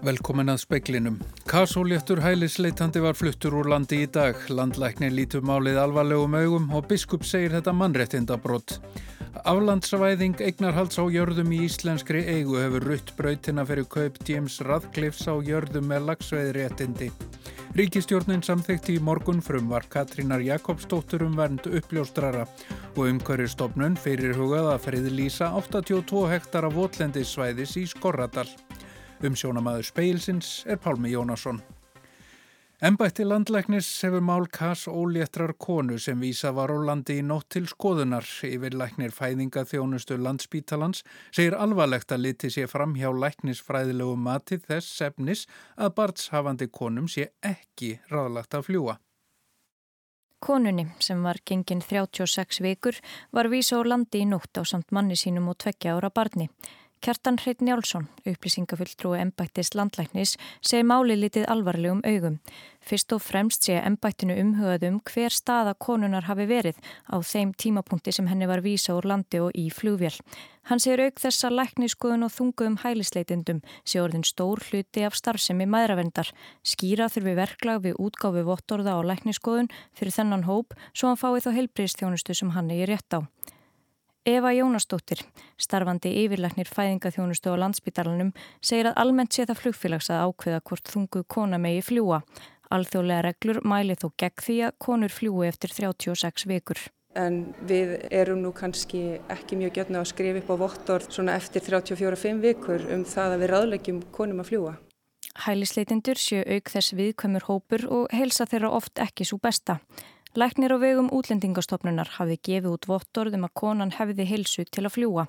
Velkomin að speklinum. Kasóléttur hælisleitandi var fluttur úr landi í dag. Landlæknir lítur málið alvarlegum augum og biskup segir þetta mannréttindabrótt. Aflandsvæðing eignarhalds á jörðum í íslenskri eigu hefur rutt brautina fyrir kaup James Radcliffs á jörðum með lagsveiðréttindi. Ríkistjórnin samþykti í morgun frumvar Katrínar Jakobsdóttur um vernd uppljóstrara og umhverjastofnun fyrir hugað að friðlýsa 82 hektara votlendissvæðis í Skorradal. Umsjónamaður speilsins er Pálmi Jónasson. Embætti landlæknis hefur mál Kass óléttrar konu sem vísa var á landi í nótt til skoðunar. Yfir læknir fæðinga þjónustu landspítalans segir alvarlegt að liti sé fram hjá læknisfræðilegu mati þess sefnis að barnshafandi konum sé ekki ráðlagt að fljúa. Konunni sem var gengin 36 vikur var vísa á landi í nótt á samt manni sínum og tveggja ára barni. Kjartan Hreit Njálsson, upplýsingafulltrúi embættis landlæknis, segi máli litið alvarlegum augum. Fyrst og fremst sé embættinu umhugaðum hver staða konunar hafi verið á þeim tímapunkti sem henni var vísa úr landi og í flugvél. Hann segir auk þessa lækniskoðun og þunguðum hælisleitendum sé orðin stór hluti af starfsemi maðuravendar. Skýra þurfi verklag við útgáfi vottorða á lækniskoðun fyrir þennan hóp svo hann fái þá heilbriðstjónustu sem hann er rétt á. Eva Jónasdóttir, starfandi yfirleiknir fæðingaþjónustu á landsbytalanum, segir að almennt sé það flugfélags að ákveða hvort þungu kona megi fljúa. Alþjóðlega reglur mæli þó gegn því að konur fljúi eftir 36 vikur. En við erum nú kannski ekki mjög gjörna að skrifa upp á vottor svona eftir 34-5 vikur um það að við ráðlegjum konum að fljúa. Hælisleitindur séu auk þess viðkvæmur hópur og heilsa þeirra oft ekki svo besta. Læknir á vegum útlendingastofnunar hafi gefið út vottorðum að konan hefði heilsu til að fljúa.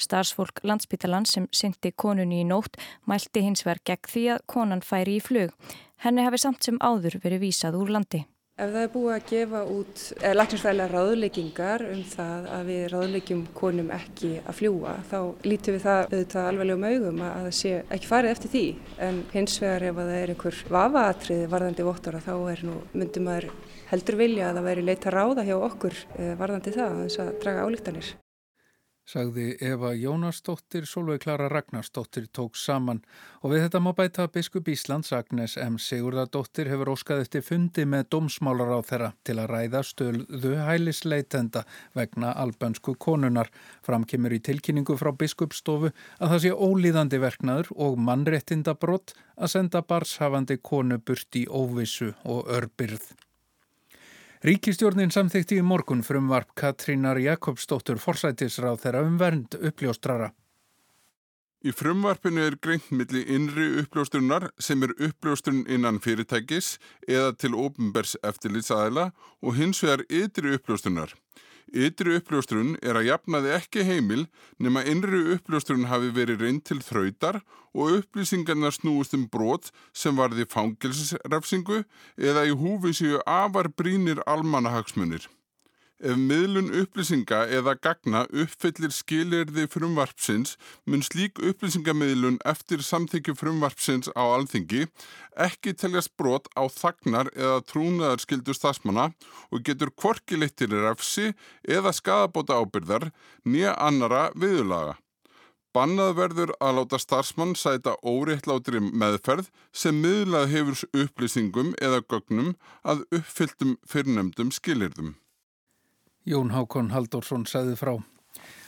Starsfólk landsbytalan sem syndi konunni í nótt mælti hins verð gegn því að konan færi í flug. Henni hafi samt sem áður verið vísað úr landi. Ef það er búið að gefa út læknisfræðilega ráðleggingar um það að við ráðleggjum konum ekki að fljúa þá lítum við það auðvitað alveg um augum að það sé ekki farið eftir því en hins vegar ef það er einhver vafaatriði varðandi vottora þá er nú myndum að heldur vilja að það væri leita ráða hjá okkur eh, varðandi það að þess að draga álíktanir. Sagði Eva Jónasdóttir, Solveig Klara Ragnarsdóttir tók saman og við þetta má bæta biskup Íslands Agnes M. Sigurðardóttir hefur óskað eftir fundi með domsmálar á þeirra til að ræða stöðu hælisleitenda vegna albönsku konunar. Framkymur í tilkynningu frá biskupstofu að það sé ólíðandi verknaður og mannrettinda brott að senda barshafandi konu burt í óvissu og örbyrð. Ríkistjórnin samþykti í morgun frumvarp Katrínar Jakobsdóttur forsætisráð þeirra um vernd uppljóstrara. Í frumvarpinu er greint milli innri uppljóstrunar sem er uppljóstrun innan fyrirtækis eða til ópenbers eftirlitsaðila og hins vegar ytri uppljóstrunar. Ytri uppljóstrun er að jafnaði ekki heimil nema innri uppljóstrun hafi verið reynd til þrautar og upplýsingarna snúist um brot sem varði fangilsrefsingu eða í húfi séu afar brínir almanahagsmunir. Ef miðlun upplýsinga eða gagna uppfyllir skilirði frumvarpsins mun slík upplýsingamiðlun eftir samþykju frumvarpsins á alþingi ekki teljast brot á þagnar eða trúnaðarskildu stafsmanna og getur kvorki leittir refsi eða skadabóta ábyrðar nýja annara viðulaga. Bannað verður að láta starfsmann sæta óreittláttri meðferð sem miðlað hefur upplýsingum eða gögnum að uppfylltum fyrrnemdum skilirðum. Jón Hákon Halldórsson sagði frá.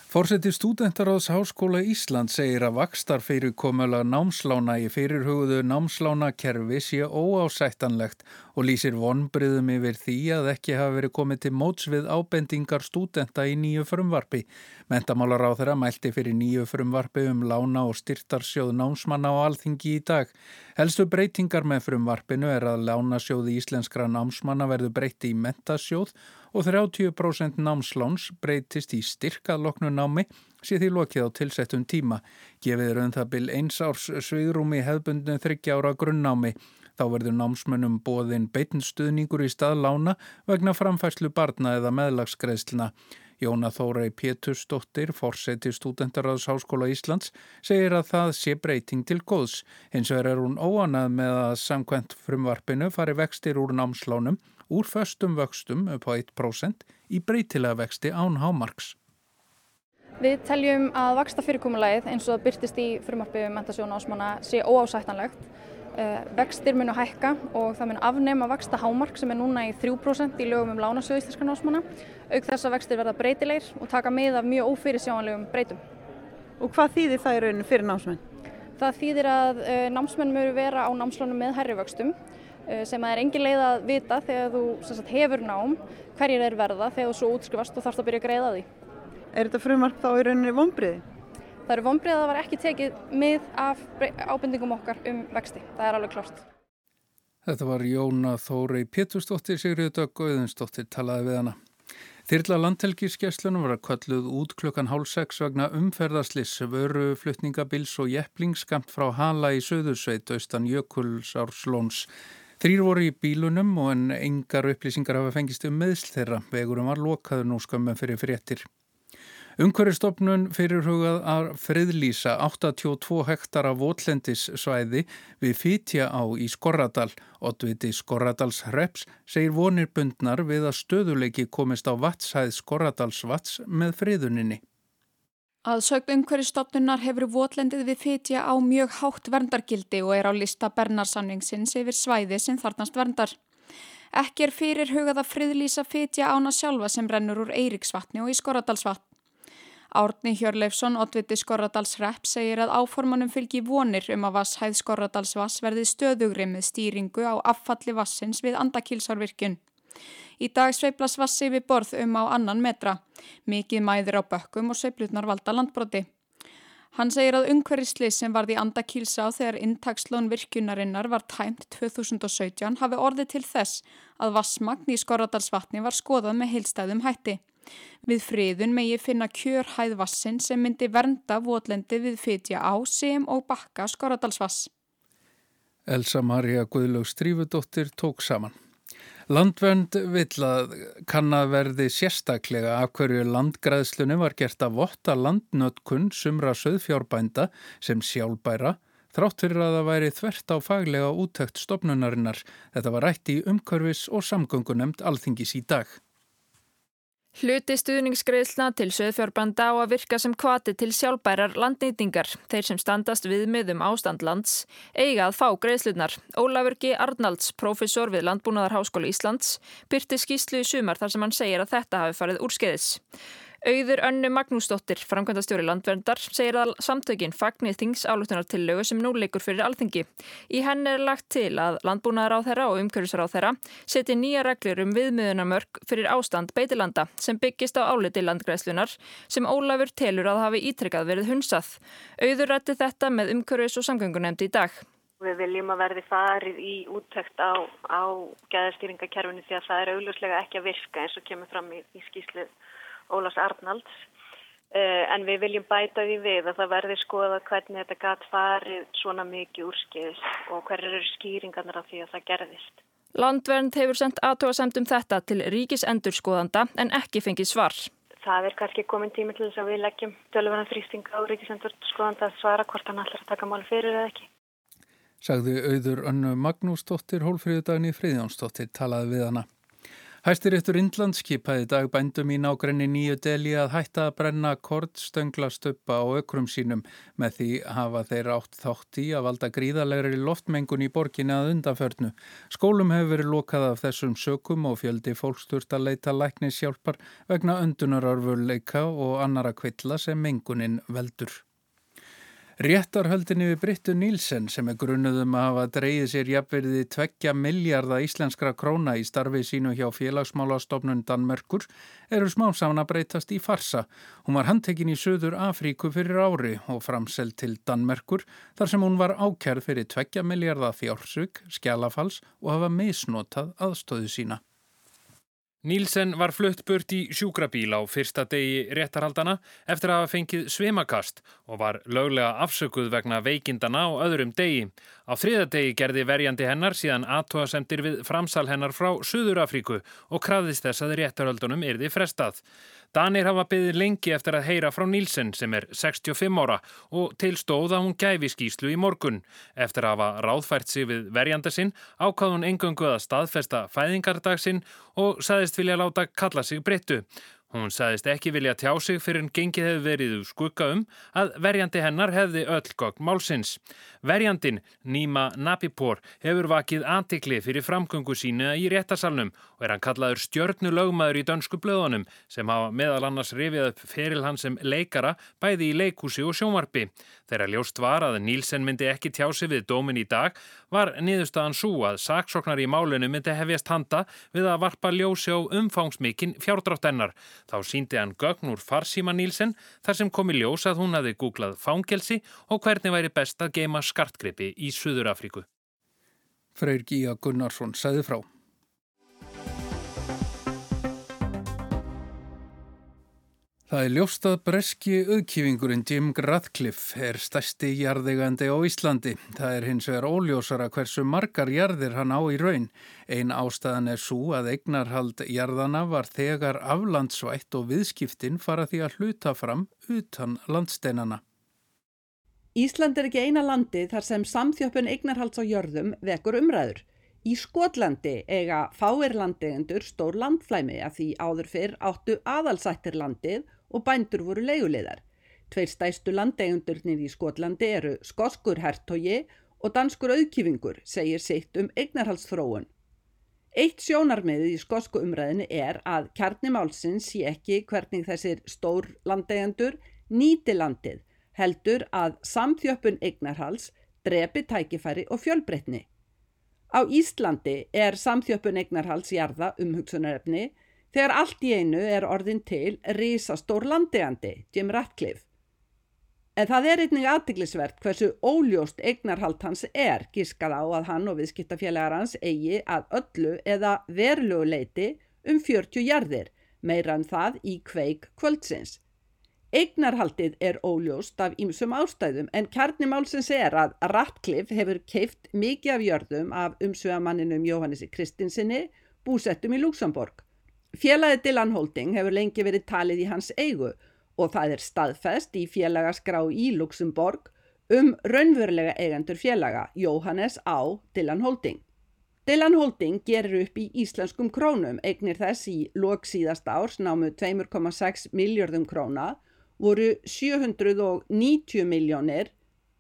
Fórseti stúdendaráðs Háskóla Ísland segir að vakstar fyrir komöla námslána í fyrirhugðu námslánakerfi sé óásættanlegt og lýsir vonbriðum yfir því að ekki hafa verið komið til móts við ábendingar stúdenta í nýju frumvarfi. Mentamálar á þeirra mælti fyrir nýju frumvarfi um lána og styrtarsjóð námsmanna á alþingi í dag. Helstu breytingar með frumvarfinu er að lánasjóði íslenskra námsmanna verður breyti í mentasjóð og 30% námsláns breytist í styrkaðloknu námi sé því lokið á tilsettum tíma. Gefið er um það byl eins árs svigrúmi hefðbundinu þryggjára grunnnámi. Þá verður námsmönnum bóðinn beitnstuðningur í stað lána vegna framfærslu barna eða meðlagsgreðsluna. Jóna Þórei Pétursdóttir, forseti Stúdentaráðs Háskóla Íslands, segir að það sé breyting til góðs. Hins vegar er hún óanað með að samkvæmt frumvarpinu fari vextir úr námslánum úr föstum vöxtum upp á 1% í breytilega vexti án hámarks. Við teljum að vaksta fyrirkomulegið eins og það byrtist í frumarfi um mentasjónu ásmána sé óásættanlegt. Eh, vextir munu hækka og það mun afnema vaksta hámark sem er núna í 3% í lögum um lánasjóð íslenska násmána. Auk þess að vextir verða breytilegir og taka mið af mjög ófyrir sjáanlegum breytum. Og hvað þýðir það í rauninu fyrir námsmenn? Það þýðir að uh, námsmenn mjög vera á námslánum með herri vöxtum uh, sem að er engin leið að vita þegar þú sagt, hefur nám hverjir er verða þegar þú svo útskrifast og þarfst að byrja að greiða því. Er þetta frumark þá í rauninni vonbriði? Það eru vonbriði að það var ekki tekið mið af ábendingum okkar um vexti. Það er alveg klart. Þetta var Jóna Þórei Pétursdóttir, Sigriður Gauðinsdóttir talaði við hana. Þyrla landhelgiskesslunum var að kvalluð út klukkan hálf sex vegna umferðarsliss vöru flutningabils og jeppling skamt frá Hala í Söðursveit austan Jökulsárslóns. Þrýr voru í bílunum og en engar upplýsingar hafa fengist um meðsl þeirra. Vegurum var lokaður nú skömmum fyrir fréttir. Umhverjastofnun fyrir hugað að friðlýsa 82 hektara votlendissvæði við Fítja á í Skorradal. Ottviti Skorradals Reps segir vonir bundnar við að stöðuleiki komist á vatshæð Skorradals vats með friðuninni. Að sög umhverjastofnunar hefur votlendið við Fítja á mjög hátt verndargildi og er á lista Bernarsanningsins yfir svæði sem þarnast verndar. Ekki er fyrir hugað að friðlýsa Fítja ána sjálfa sem rennur úr Eiriksvatni og í Skorradalsvatn. Árni Hjörleifsson, oddviti Skorradalsrepp, segir að áformanum fylgi vonir um að vasshæð Skorradalsvass verði stöðugri með stýringu á affalli vassins við andakílsárvirkjun. Í dag sveiplas vassi við borð um á annan metra. Mikið mæðir á bökkum og sveiplutnar valda landbroti. Hann segir að umhverjusli sem varði andakílsá þegar intakslón virkunarinnar var tæmt 2017 hafi orðið til þess að vassmagn í Skorradalsvatni var skoðað með heilstæðum hætti. Við friðun megi finna kjörhæð vassin sem myndi vernda votlendi við fytja á sem og bakka Skoradalsvass. Elsa Maria Guðlaug Strífudóttir tók saman. Landvönd vill að kannaverði sérstaklega af hverju landgræðslunni var gert að votta landnötkun sumra söðfjárbænda sem sjálfbæra þrátt fyrir að það væri þvert á faglega útökt stopnunarinnar. Þetta var rætt í umkörfis og samgöngunemt alþingis í dag. Hluti stuðningsgreðslna til söðfjárbanda á að virka sem kvati til sjálfbærar landnýtingar. Þeir sem standast viðmiðum ástandlands eiga að fá greiðslunar. Ólafur G. Arnalds, profesor við Landbúnaðarháskóli Íslands, byrti skýslu í sumar þar sem hann segir að þetta hafi farið úrskeiðis. Auður Önnu Magnúsdóttir, framkvæmdastjóri landverndar, segir að samtökin fagnir þings álugtunartillögu sem nú leikur fyrir alþingi. Í henn er lagt til að landbúnaðar á þeirra og umhverfisar á þeirra seti nýja reglur um viðmiðunarmörk fyrir ástand beitilanda sem byggist á áliti landgræslunar sem Ólafur telur að hafi ítrykkað verið hunsað. Auður rætti þetta með umhverfis og samgöngunemndi í dag. Við viljum að verði farið í úttækt á, á gæðarstýringakerfinu því að það er augljóslega ekki að virka eins og kemur fram í, í skýslu Ólars Arnalds uh, en við viljum bæta því við að það verði skoða hvernig þetta gæt farið svona mikið úrskiðis og hverju eru skýringarnar af því að það gerðist. Landvernd hefur sendt aðtóasemt um þetta til ríkisendurskoðanda en ekki fengið svar. Það er kannski komin tími til þess að við leggjum tölvöna þrýsting á ríkisendurskoðanda að svara hvort hann allar að taka mál fyrir eða ekki. Sagði auður Önnu Magnúsdóttir, hólfríðudagni Fríðjónsdóttir, talaði við hana. Hæstiréttur Indland skipaði dag bændum í nágrenni nýju deli að hætta að brenna kortstöngla stöppa á ökrum sínum með því hafa þeir átt þátt í að valda gríðalegri loftmengun í borginni að undanförnu. Skólum hefur verið lokað af þessum sökum og fjöldi fólksturt að leita læknishjálpar vegna öndunararfurleika og annara kvilla sem mengunin veldur. Réttarhöldinni við Brittu Nílsen sem er grunnuðum að hafa dreyið sér jafnverði tveggja miljardar íslenskra króna í starfi sínu hjá félagsmálastofnun Danmörkur eru smá saman að breytast í farsa. Hún var handtekinn í Suður Afríku fyrir ári og framseld til Danmörkur þar sem hún var ákjærð fyrir tveggja miljardar fjársug, skjálafals og hafa misnotað aðstöðu sína. Nílsen var flutt burt í sjúkrabíl á fyrsta degi réttarhaldana eftir að hafa fengið svimakast og var löglega afsökuð vegna veikindana á öðrum degi. Á þriða degi gerði verjandi hennar síðan aðtóasendir við framsal hennar frá Suður Afríku og krafðist þess að réttarhaldunum yrði frestað. Danir hafa byggðið lengi eftir að heyra frá Nílsen sem er 65 ára og tilstóð að hún gæfi skýslu í morgun. Eftir að hafa ráðfært sig við verjanda sinn ákvað hún engöngu að staðfesta fæðingardag sinn og saðist vilja láta kalla sig breyttu. Hún sagðist ekki vilja tjá sig fyrir en gengið hefði verið úr skugga um að verjandi hennar hefði öll gogg málsins. Verjandin, Nýma Napipor, hefur vakið antikli fyrir framgöngu sína í réttasalnum og er hann kallaður stjörnulögmaður í dönsku blöðunum sem hafa meðal annars rifið upp feril hann sem leikara bæði í leikúsi og sjómarbi. Þegar ljóst var að Nílsen myndi ekki tjá sig við dómin í dag var niðurstaðan svo að saksóknar í málunum myndi hefjast handa við að varpa ljósi á umfangsmikinn fjárdráttennar. Þá síndi hann gögn úr farsíma Nílsen þar sem komi ljós að hún hafi googlað fangelsi og hvernig væri best að geima skartgrippi í Suður Afríku. Freyr Gíja Gunnarsson segði frá. Það er ljóst að breski auðkífingurinn Jim Radcliffe er stærsti jarðegandi á Íslandi. Það er hins vegar óljósara hversu margar jarðir hann á í raun. Ein ástæðan er svo að eignarhald jarðana var þegar aflandsvætt og viðskiptin fara því að hluta fram utan landsteinana. Ísland er ekki eina landi þar sem samþjöppun eignarhalds á jörðum vekur umræður. Í Skotlandi eiga fáir landegendur stór landflæmi að því áður fyrr áttu aðalsættir landið og bændur voru leiguleðar. Tveir stæstu landeigundurnir í Skotlandi eru skoskur hertogi og danskur auðkífingur, segir sitt um eignarhalsþróun. Eitt sjónarmiðið í skosku umræðinu er að kjarnimálsins sé ekki hvernig þessir stór landeigandur nýti landið, heldur að samþjöppun eignarhals drepi tækifæri og fjölbreytni. Á Íslandi er samþjöppun eignarhals jarða umhugsunarefni þegar allt í einu er orðin til risastór landegjandi, Jim Ratcliffe. En það er einnig aðtiklisvert hversu óljóst eignarhald hans er gískað á að hann og viðskiptafélagar hans eigi að öllu eða verulegu leiti um 40 jarðir, meira en það í kveik kvöldsins. Eignarhaldið er óljóst af ýmsum ástæðum en kjarnimálsins er að Ratcliffe hefur keift mikið af jörðum af umsvegamanninum Jóhannesi Kristinsinni búsettum í Luxemburg. Félagið Dylan Holding hefur lengi verið talið í hans eigu og það er staðfest í félagaskrá í Luxemburg um raunverulega eigendur félaga, Jóhannes á Dylan Holding. Dylan Holding gerir upp í íslenskum krónum, eignir þess í lok síðasta árs námu 2,6 miljardum króna, voru 790 miljónir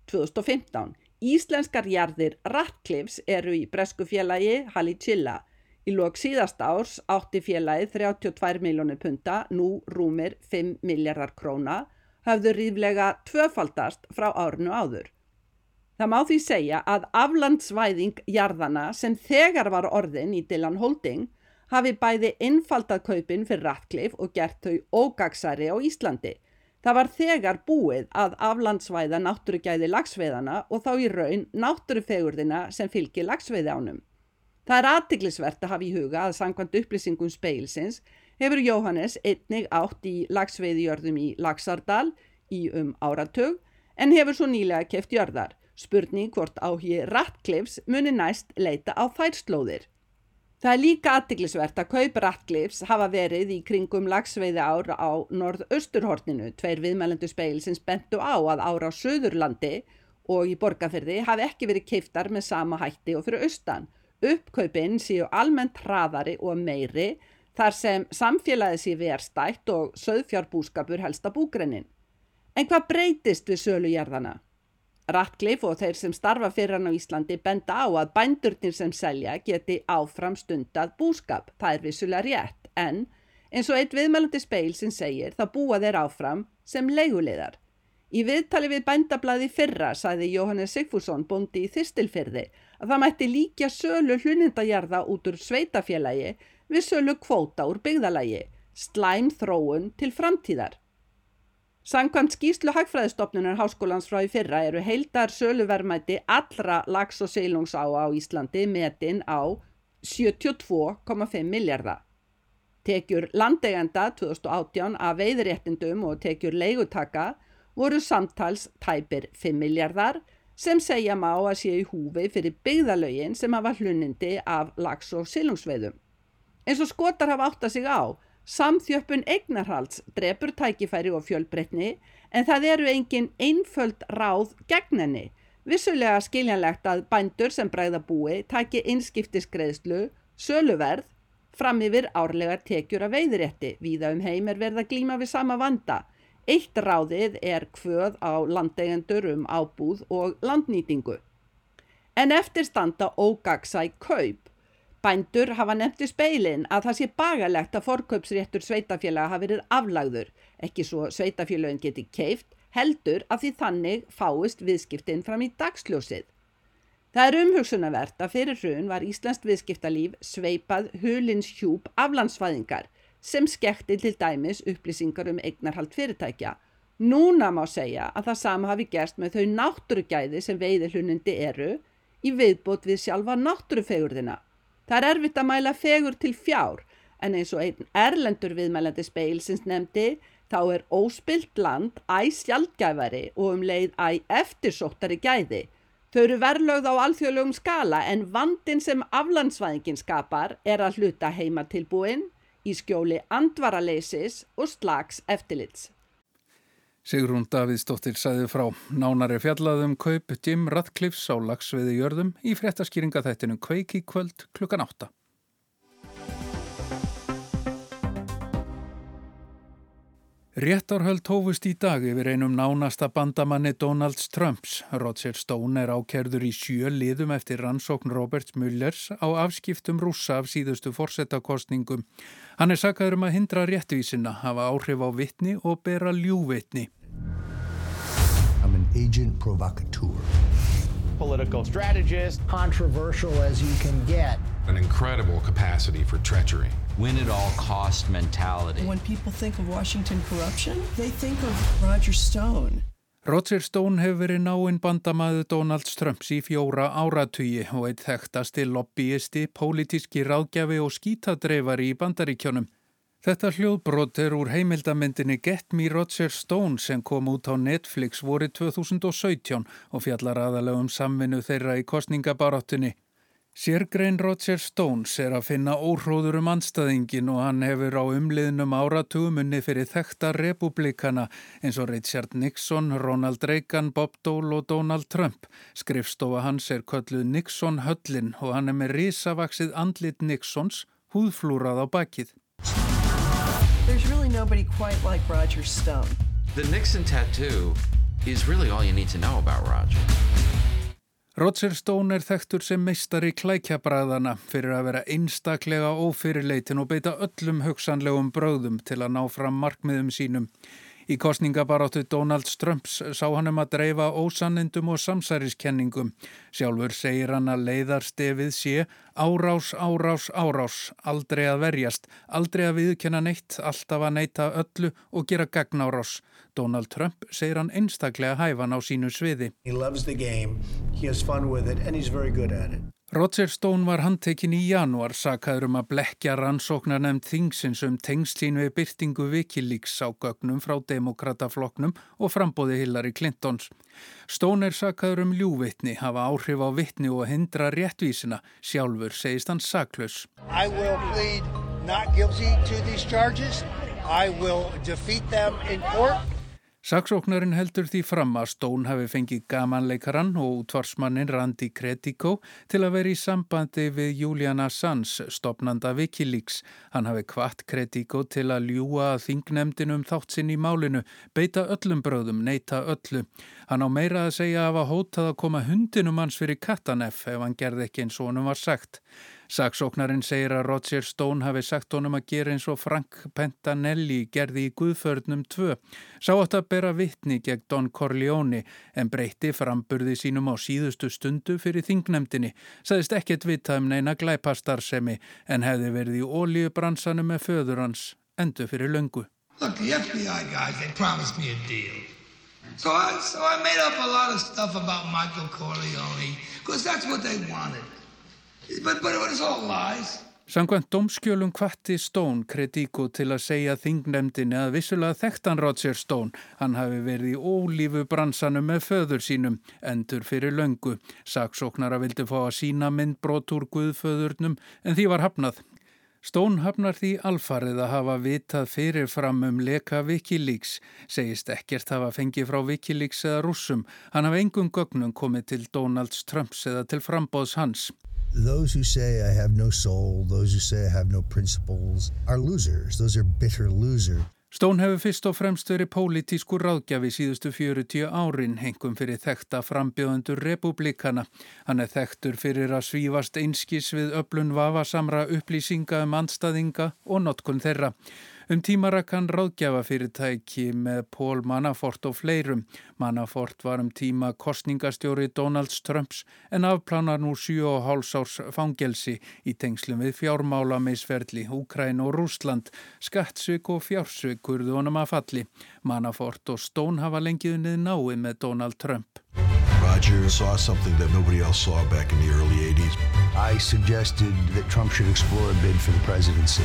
2015. Íslenskar jarðir Ratcliffs eru í bresku félagi Halicilla Í lok síðast árs átti félagið 32 miljónir punta, nú rúmir 5 miljardar króna, hafðu ríflega tvöfaldast frá árinu áður. Það má því segja að aflandsvæðing jarðana sem þegar var orðin í Dylan Holding hafi bæði innfaldað kaupin fyrir Ratcliffe og gert þau ógagsari á Íslandi. Það var þegar búið að aflandsvæða náttúrugæði lagsveiðana og þá í raun náttúrufegurðina sem fylgir lagsveiði ánum. Það er aðtiklisvert að hafa í huga að sangkvæmt upplýsingum speilsins hefur Jóhannes einnig átt í lagsveiðjörðum í Lagsardal í um áratug en hefur svo nýlega keft jörðar. Spurning hvort áhigi Ratcliffs muni næst leita á þærslóðir. Það er líka aðtiklisvert að kaup Ratcliffs hafa verið í kringum lagsveiði ára á norð-austurhorninu. Tveir viðmælendu speilsins bentu á að ára á söðurlandi og í borgarferði hafi ekki verið keiftar með sama hætti og fyrir austan. Uppkaupin séu almennt hraðari og meiri þar sem samfélagið sé verstætt og söðfjárbúskapur helsta búgrennin. En hvað breytist við sölujarðana? Ratcliffe og þeir sem starfa fyrir hann á Íslandi benda á að bændurnir sem selja geti áfram stundad búskap. Það er vissulega rétt en eins og eitt viðmælandi speil sem segir það búa þeir áfram sem leiguleðar. Í viðtali við bændablaði fyrra sæði Jóhannes Sigfússon bondi í Þistilfyrði að það mætti líkja sölu hlunindajarða út úr sveitafélagi við sölu kvóta úr byggðalagi, slæm þróun til framtíðar. Sankvæmt skýslu hagfræðistofnunar háskólans frá í fyrra eru heildar söluvermæti allra lags- og seilungsá á Íslandi metin á 72,5 miljardar. Tekjur landegenda 2018 af veiðréttindum og tekjur leigutaka voru samtals tæpir 5 miljardar sem segja má að sé í húfi fyrir byggðalögin sem hafa hlunindi af lags- og silungsveiðum. Eins og skotar hafa átt að sig á, samþjöppun eignarhalds drefur tækifæri og fjölbreytni en það eru engin einföld ráð gegn henni. Vissulega skiljanlegt að bændur sem bræða búi taki innskiptisgreðslu, söluverð, fram yfir árlegar tekjur af veiðrétti. Víða um heim er verið að glíma við sama vanda. Eitt ráðið er kvöð á landeigendur um ábúð og landnýtingu. En eftir standa ógagsæ kaup. Bændur hafa nefnt í speilin að það sé bagalegt að forkaupsréttur sveitafélaga hafi verið aflagður, ekki svo sveitafélagin geti keift, heldur að því þannig fáist viðskiptinn fram í dagsljósið. Það er umhugsunavert að fyrir hrun var Íslandst viðskiptalíf sveipað hulins hjúp aflandsfæðingar sem skekti til dæmis upplýsingar um eignarhald fyrirtækja. Núna má segja að það sama hafi gerst með þau náttúrugæði sem veiði hlunundi eru í viðbót við sjálfa náttúrufegurðina. Það er erfitt að mæla fegur til fjár en eins og einn erlendur viðmælandi speilsins nefndi þá er óspilt land æg sjálfgæfari og um leið æg eftirsóttari gæði. Þau eru verðlögð á alþjóðlegum skala en vandin sem aflandsvæðingin skapar er að hluta heima tilbúin í skjóli andvaraleysis og slags eftirlits. Sigrún Davidsdóttir sæði frá nánari fjallaðum kaup Jim Radcliffs á lagsviði jörðum í fréttaskýringa þættinu kveiki kvöld klukkan átta. Réttarhöld hófust í dag yfir einum nánasta bandamanni Donalds Trumps. Roger Stone er ákerður í sjö liðum eftir rannsókn Roberts Mullers á afskiptum rúsa af síðustu fórsetakostningum. Hann er sakaður um að hindra réttvísina, hafa áhrif á vittni og bera ljúvittni. I'm an agent provocateur. Political strategist. Controversial as you can get. An incredible capacity for treachery. Win at all cost mentality. When people think of Washington corruption, they think of Roger Stone. Roger Stone hefur verið náinn bandamaðu Donald Trumps í fjóra áratugi og eitt þekktasti lobbyisti, pólitíski ráðgjafi og skítadreifari í bandaríkjónum. Þetta hljóðbrot er úr heimildamindinni Get Me Roger Stone sem kom út á Netflix vorið 2017 og fjallar aðalega um samvinnu þeirra í kostningabaráttunni. Sérgrein Roger Stones er að finna óhróður um anstaðingin og hann hefur á umliðnum áratugum unni fyrir þekta republikana eins og Richard Nixon, Ronald Reagan, Bob Dole og Donald Trump. Skrifstofa hans er kölluð Nixon Höllin og hann er með risavaksið andlit Nixons húðflúrað á bakið. There's really nobody quite like Roger Stone. The Nixon tattoo is really all you need to know about Roger. Roger Stone er þekktur sem meistari klækjabræðana fyrir að vera einstaklega ófyrirleitin og beita öllum hugsanlegum bröðum til að ná fram markmiðum sínum. Í kostningabaráttu Donald Trumps sá hann um að dreifa ósannindum og samsæriskenningum. Sjálfur segir hann að leiðarstefið sé árás, árás, árás, aldrei að verjast, aldrei að viðkenna neitt, alltaf að neita öllu og gera gagnárás. Donald Trump segir hann einstaklega hæfan á sínu sviði. He loves the game, he has fun with it and he's very good at it. Roger Stone var handtekinn í janúar sakaður um að blekja rannsóknar nefnd þingsins um tengslín við byrtingu Wikileaks á gögnum frá demokratafloknum og frambóði Hillary Clintons. Stone er sakaður um ljúvitni, hafa áhrif á vitni og hindra réttvísina. Sjálfur segist hann saklaus. I will plead not guilty to these charges. I will defeat them in court. Saksóknarinn heldur því fram að Stone hafi fengið gamanleikarann og útvarsmannin Randi Kretiko til að vera í sambandi við Julian Assange, stopnanda Wikileaks. Hann hafi kvart Kretiko til að ljúa að þingnemdinum þátt sinn í málinu, beita öllum bröðum, neita öllu. Hann á meira að segja að hafa hótað að koma hundinum hans fyrir Katanef ef hann gerði ekki eins og honum var sagt. Saksóknarinn segir að Roger Stone hafi sagt honum að gera eins og Frank Pentanelli gerði í Guðförnum 2. Sá átt að bera vittni gegn Don Corleone en breytti framburði sínum á síðustu stundu fyrir þingnefndinni. Saðist ekkert vita um neina glæpastarsemi en hefði verið í ólíubransanum með föður hans endur fyrir löngu. Look, the FBI guys, they promised me a deal. So I, so I made up a lot of stuff about Michael Corleone because that's what they wanted. But, but. Samkvæmt domskjölum kvatti Stone kritíku til að segja þingnemdini að vissulega þekktan Roger Stone. Hann hafi verið í ólífu bransanum með föður sínum, endur fyrir löngu. Saksóknara vildi fá að sína myndbrot úr guðföðurnum en því var hafnað. Stone hafnar því alfarið að hafa vitað fyrirfram um leka Wikileaks, segist ekkert hafa fengið frá Wikileaks eða rússum. Hann hafa engum gögnum komið til Donalds Trumps eða til frambóðs hans. Those who say I have no soul, those who say I have no principles are losers. Those are bitter losers. Stón hefur fyrst og fremst verið pólitískur ráðgjafi síðustu 40 árin, hengum fyrir þekta frambjöðundur republikana. Hann er þektur fyrir að svífast einskis við öflun vafasamra upplýsinga um andstaðinga og notkun þeirra. Um tímarakkan ráðgjafa fyrirtæki með Pól Manafort og fleirum. Manafort var um tíma kostningastjóri Donalds Trumps en afplanar nú 7,5 árs fangelsi í tengslum við fjármála meisferðli Úkræn og Rúsland. Skattsvik og fjársvik kurðu honum að falli. Manafort og Stone hafa lengið niður náið með Donald Trump. Roger saw something that nobody else saw back in the early 80s. I suggested that Trump should explore a bid for the presidency.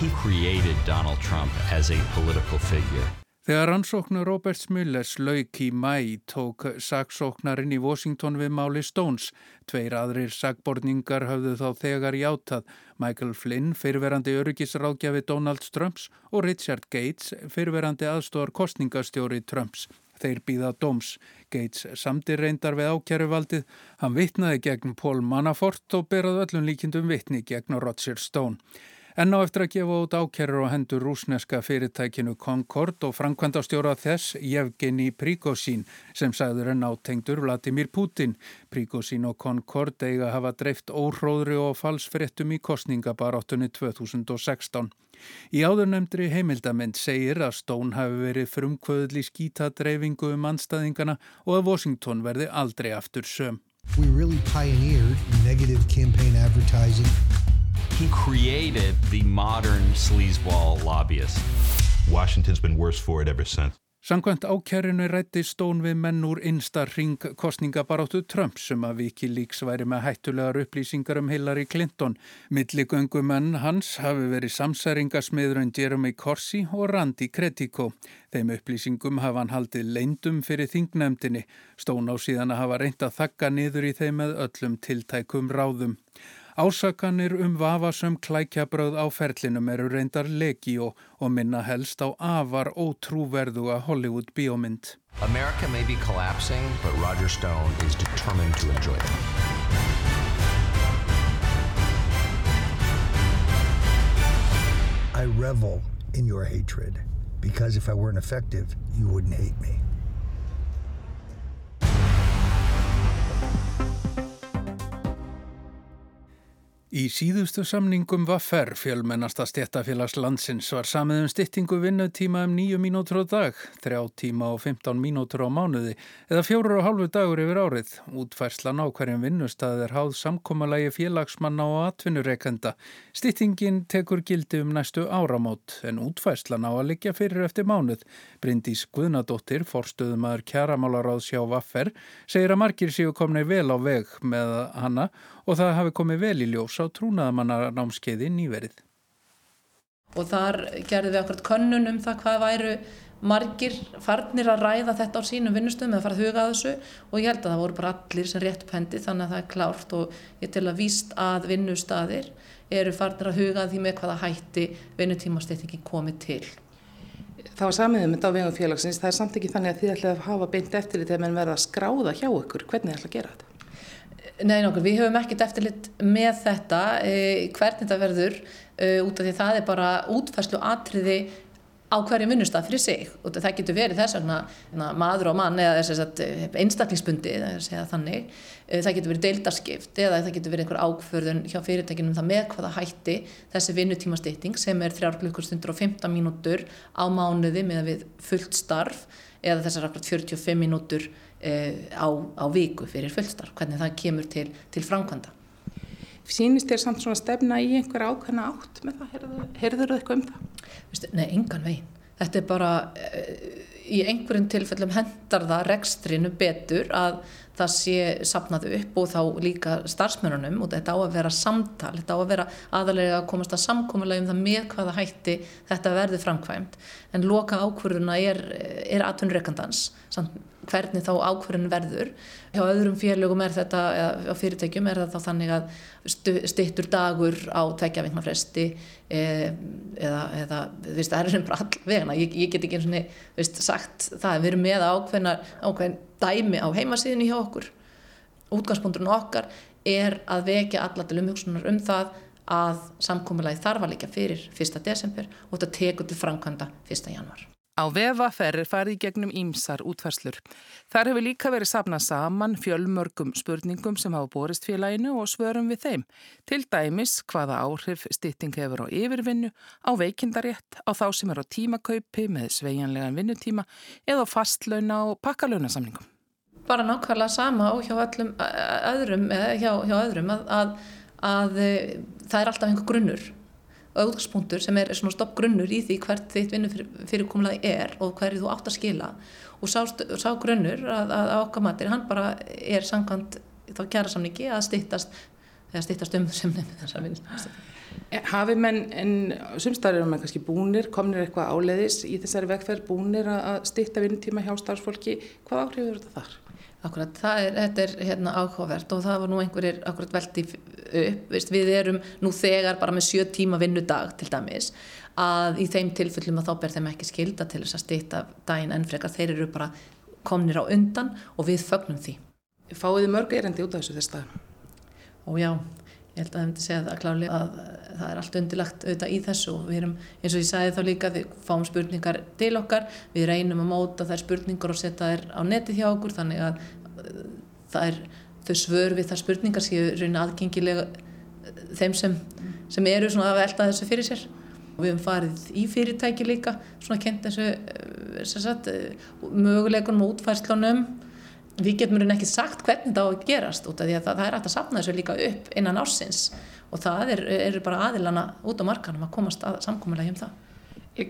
He created Donald Trump as a political figure. Þegar rannsóknu Roberts Müllers lauk í mæ tók saksóknarinn í Washington við máli Stones. Tveir aðrir sagborningar höfðu þá þegar játað. Michael Flynn, fyrverandi öryggisráðgjafi Donald Trumps og Richard Gates, fyrverandi aðstóðar kostningastjóri Trumps. Þeir býða dóms. Gates samtir reyndar við ákjæruvaldið. Hann vittnaði gegn Paul Manafort og berað öllum líkindum vittni gegn Roger Stone. Enn á eftir að gefa út ákerur og hendur rúsneska fyrirtækinu Concord og framkvæmdastjóra þess Jevgeni Prigozhin sem sagður enn átengdur Vladimir Putin. Prigozhin og Concord eiga hafa dreift óhróðri og falsfrettum í kostningabaráttunni 2016. Í áðurnemndri heimildamind segir að Stone hafi verið frumkvöðli skítadreifingu um anstæðingana og að Washington verði aldrei aftur söm. He created the modern sleazeball lobbyist. Washington's been worse for it ever since. Samkvæmt ákærinu rætti Stón við menn úr einsta ring kostningabaráttu Trump sem að Wikileaks væri með hættulegar upplýsingar um Hillary Clinton. Milligöngumenn hans hafi verið samsæringasmiðurinn Jeremy Corsi og Randy Cretico. Þeim upplýsingum hafa hann haldið leindum fyrir þingnefndinni. Stón á síðan að hafa reynd að þakka niður í þeim með öllum tiltækum ráðum. Ásakanir um vafasum klækjabröð á ferlinum eru reyndar legíó og minna helst á afar ótrúverðuga Hollywood bíómynd. America may be collapsing, but Roger Stone is determined to enjoy it. I revel in your hatred because if I weren't effective, you wouldn't hate me. Í síðustu samningum var ferr fjölmennasta stjættafélags landsins var samið um styttingu vinnutíma um nýju mínútur á dag, þrjá tíma og 15 mínútur á mánuði eða fjóru og hálfu dagur yfir árið. Útfærslan á hverjum vinnustað er háð samkómalagi félagsmanna og atvinnureikenda. Styttingin tekur gildi um næstu áramót en útfærslan á að liggja fyrir eftir mánuð. Bryndís Guðnadóttir, forstuðumæður kjaramálaráðs hjá Vaffer, segir að margir séu komni vel á veg með hana og það hafi komið vel í ljós á trúnaðamannar námskeiði nýverið. Og þar gerðum við akkurat könnun um það hvað væru margir farnir að ræða þetta á sínum vinnustöðum eða fara að huga að þessu og ég held að það voru bara allir sem rétt pendi þannig að það er klárt og ég tel að víst að vinnustadir eru farnir að huga að því með hvaða hætti vinnutímasteytingi komið til. Það var samiðum þetta á vegum félagsins, það er samt ekki þannig að þið ætlaði að hafa beint eftirlit þegar menn verða að skráða hjá ykkur, hvernig þið ætlaði að gera þetta? Nei nokkur, við höfum ekkert eftirlit með þetta, eh, hvernig þetta verður eh, út af því það er bara útfærslu atriði á hverju vinnustaf fyrir sig. Og það getur verið þess vegna maður og mann eða sagt, einstaklingsbundi eða þannig, það getur verið deildarskipt eða það getur verið einhver ákförðun hjá fyrirtækinum það með hvaða hætti þessi vinnutímastýtting sem er 3 klukkustundur og 15 mínútur á mánuði með við fullt starf eða þessar akkurat 45 mínútur á, á viku fyrir fullstarf, hvernig það kemur til, til framkvæmda. Sýnist þér samt svona stefna í einhver ákveðna átt með það? Herður þau eitthvað um það? Vistu, nei, engan veginn. Þetta er bara, í einhverjum tilfellum hendar það rekstrinu betur að það sé sapnað upp og þá líka starfsmörunum og þetta á að vera samtal, þetta á að vera aðalega að komast að samkomulega um það með hvaða hætti þetta verður framkvæmt en loka ákvörðuna er, er atvinnurreikandans, hvernig þá ákvörðun verður. Hjá öðrum félögum er þetta, eða fyrirtækjum er þetta þannig að stittur dagur á tvekja vikna fresti e, eða, eða viðst, það er bara all vegna, ég, ég get ekki eins og sagt það, við erum með ákveðna ákveðin dæmi á heimasíðinu hjá okkur útgangspunkturinn okkar er að vekja alla til umhugsunar um það að samkómulagi þarf að líka fyrir 1. desember og þetta tekur til framkvæmda 1. januar. Á vefafer er farið gegnum ímsar útferslur. Þar hefur líka verið sapnað saman fjölmörgum spurningum sem hafa borist félaginu og svörum við þeim. Til dæmis hvaða áhrif stytting hefur á yfirvinnu, á veikindarétt, á þá sem er á tímakaupi með sveianlegan vinnutíma eða fastlauna og pakkalaunasamningum. Bara nákvæmlega sama og hjá öllum öðrum, hjá, hjá öðrum að, að, að það er alltaf einhver grunnur auðgangspunktur sem er svona stopp grunnur í því hvert þitt vinnufyrirkomlaði er og hverju þú átt að skila. Og sá, sá grunnur að, að ákvað matur, hann bara er sangkvæmt þá kjæra samningi að stittast eða stittast um sem þessar vinnust eh, Hafi menn, en sumstarður er mann kannski búnir, komnir eitthvað áleiðis í þessari vegferð búnir að stitta vinnutíma hjá starfsfólki, hvað áhrifur þetta þar? Akkurat, er, þetta er hérna áhugavert og það var nú einhverjir akkurat veldi upp, veist, við erum nú þegar bara með sjö tíma vinnudag til dæmis að í þeim tilfellum að þá ber þeim ekki skilda til þess að stýta daginn en frekar þeir eru bara komnir á undan og við fögnum því. Fáiði mörg erendi út af þessu þess dag? Ó já, ég held að það hefði segjað að kláli að það er allt undilagt auðvitað í þessu og við erum, eins og ég sagði þá líka, við fáum spurningar til okkar, við reynum að móta þær spurningar og setja þær á neti hjá okkur þannig að það er þau svör við þær spurningar séu raunin aðgengilega uh, þeim sem, sem eru svona að velta þessu fyrir sér. Og við hefum farið í fyrirtæki líka svona kent þessu sagt, möguleikunum og útfærslunum við getum raunin ekki sagt hvernig það á að gerast út af því að það, það er hægt að sapna þessu líka upp innan ársins og það eru er bara aðilana út á markanum að komast að samkominlega um það.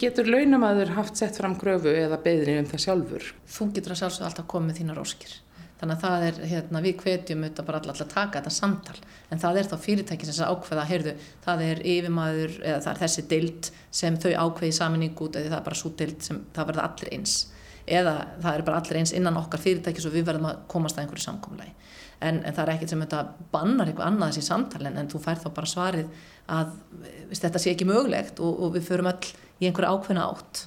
Getur launamaður haft sett fram gröfu eða beðri um það sjálfur? Þú getur að sjálfsög alltaf komið þínar óskir. Þannig að það er, hérna, við hvetjum auðvitað bara alltaf að taka þetta samtal. En það er þá fyrirtæki sem ákveða, heyrðu, það er yfirmaður eða það er þessi deild sem þau ákveði saminning út eða það er bara svo deild sem það verða allir eins. Eða það er bara allir eins innan okkar fyrirtæki svo við verðum að komast að einhverju samkomlegi en, en það er ekkert sem þetta bannar eitthvað annað þessi samtalen en þú fær þá bara svarið að viðst, þetta sé ekki mögulegt og, og við förum öll í einhverja ákveðna átt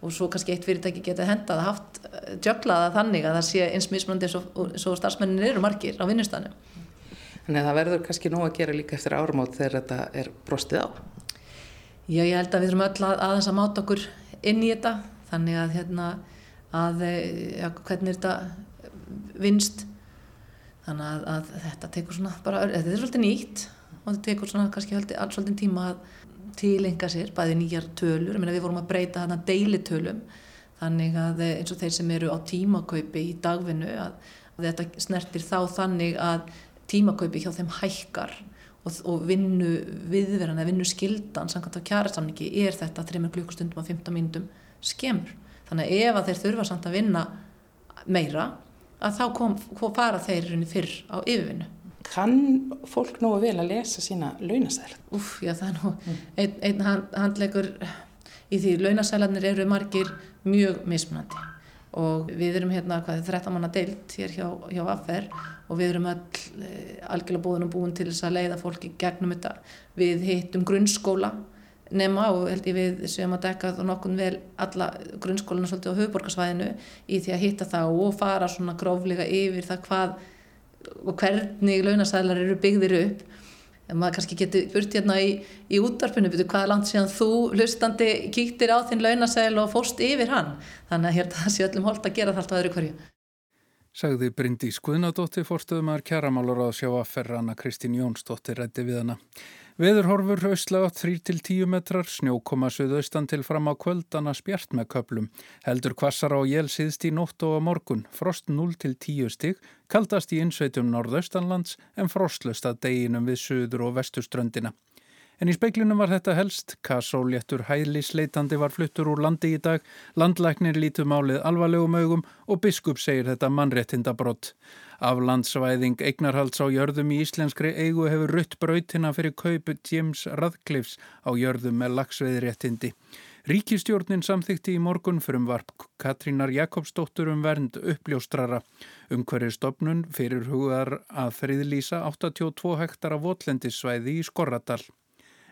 og svo kannski eitt fyrirtæki geta hendað að haft djöglaða þannig að það sé eins mismunandi eins og starfsmennin eru margir á vinnustanum. Þannig að það verður kannski nú að gera líka eftir ármátt þegar þetta er brostið á? Já, ég held að við þurfum öll að aðeins að máta okkur inn í þetta þannig að, hérna, að ja, hvernig þetta vinst þannig að, að þetta tekur svona bara, þetta er svolítið nýtt og þetta tekur svona kannski alls svolítið tíma að tilenga sér, bæði nýjar tölur. Meina við vorum að breyta þarna deilitölum þannig að eins og þeir sem eru á tímakaupi í dagvinnu að, að þetta snertir þá þannig að tímakaupi hjá þeim hækkar og, og vinnu viðverðan eða vinnu skildan samkvæmt á kjærasamningi er þetta 3 klukkustundum á 15 mínutum skemur þannig að ef að þeir þurfa samt að vinna meira að þá kom, kom fara þeir fyrr á yfirvinnu. Kann fólk nú vel að lesa sína launasæl? Úf, já það er nú mm. einn ein handleikur í því launasælanir eru margir mjög mismunandi og við erum hérna hvað er 13 manna deilt hér hjá, hjá AFR og við erum all eh, algjörlega búin og búin til þess að leiða fólki gegnum þetta. Við hittum grunnskóla nema og held ég við sem að dekka þá nokkun vel alla grunnskólinu svolítið á höfuborgarsvæðinu í því að hitta það og fara svona gróflega yfir það hvað og hvernig launasælar eru byggðir upp. En maður kannski getur burt hérna í, í útdarpinu betur hvaða langt síðan þú hlustandi kýttir á þinn launasæl og fóst yfir hann? Þannig að hérna það sé öllum holdt að gera það alltaf öðru hverju. Sagði Bryndi Skuðnadóttir fórstöðumar kjæramálar að sjá að ferrana Kristín Jónsdóttir Veðurhorfur haustlega 3-10 metrar, snjókoma suðaustan til fram á kvöldana spjart með köplum. Heldur kvassar á jél síðst í nótt og á morgun, frost 0-10 stig, kaldast í innsveitum norðaustanlands en frostlust að deginum við suður og vestuströndina. En í speiklinum var þetta helst, Kassóléttur hælisleitandi var fluttur úr landi í dag, landlæknir lítu málið alvarlegum augum og biskup segir þetta mannréttinda brott. Aflandsvæðing eignarhalds á jörðum í íslenskri eigu hefur rutt brautina fyrir kaupu James Radcliffs á jörðum með lagsveiðréttindi. Ríkistjórnin samþykti í morgun fyrir varp Katrínar Jakobsdóttur um vernd uppljóstrara. Umhverju stopnun fyrir hugar að friðlýsa 82 hektar af votlendissvæði í Skorradal.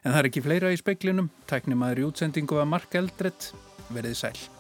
En það er ekki fleira í speiklinum. Tæknimaður í útsendingu að Mark Eldrett verið sæl.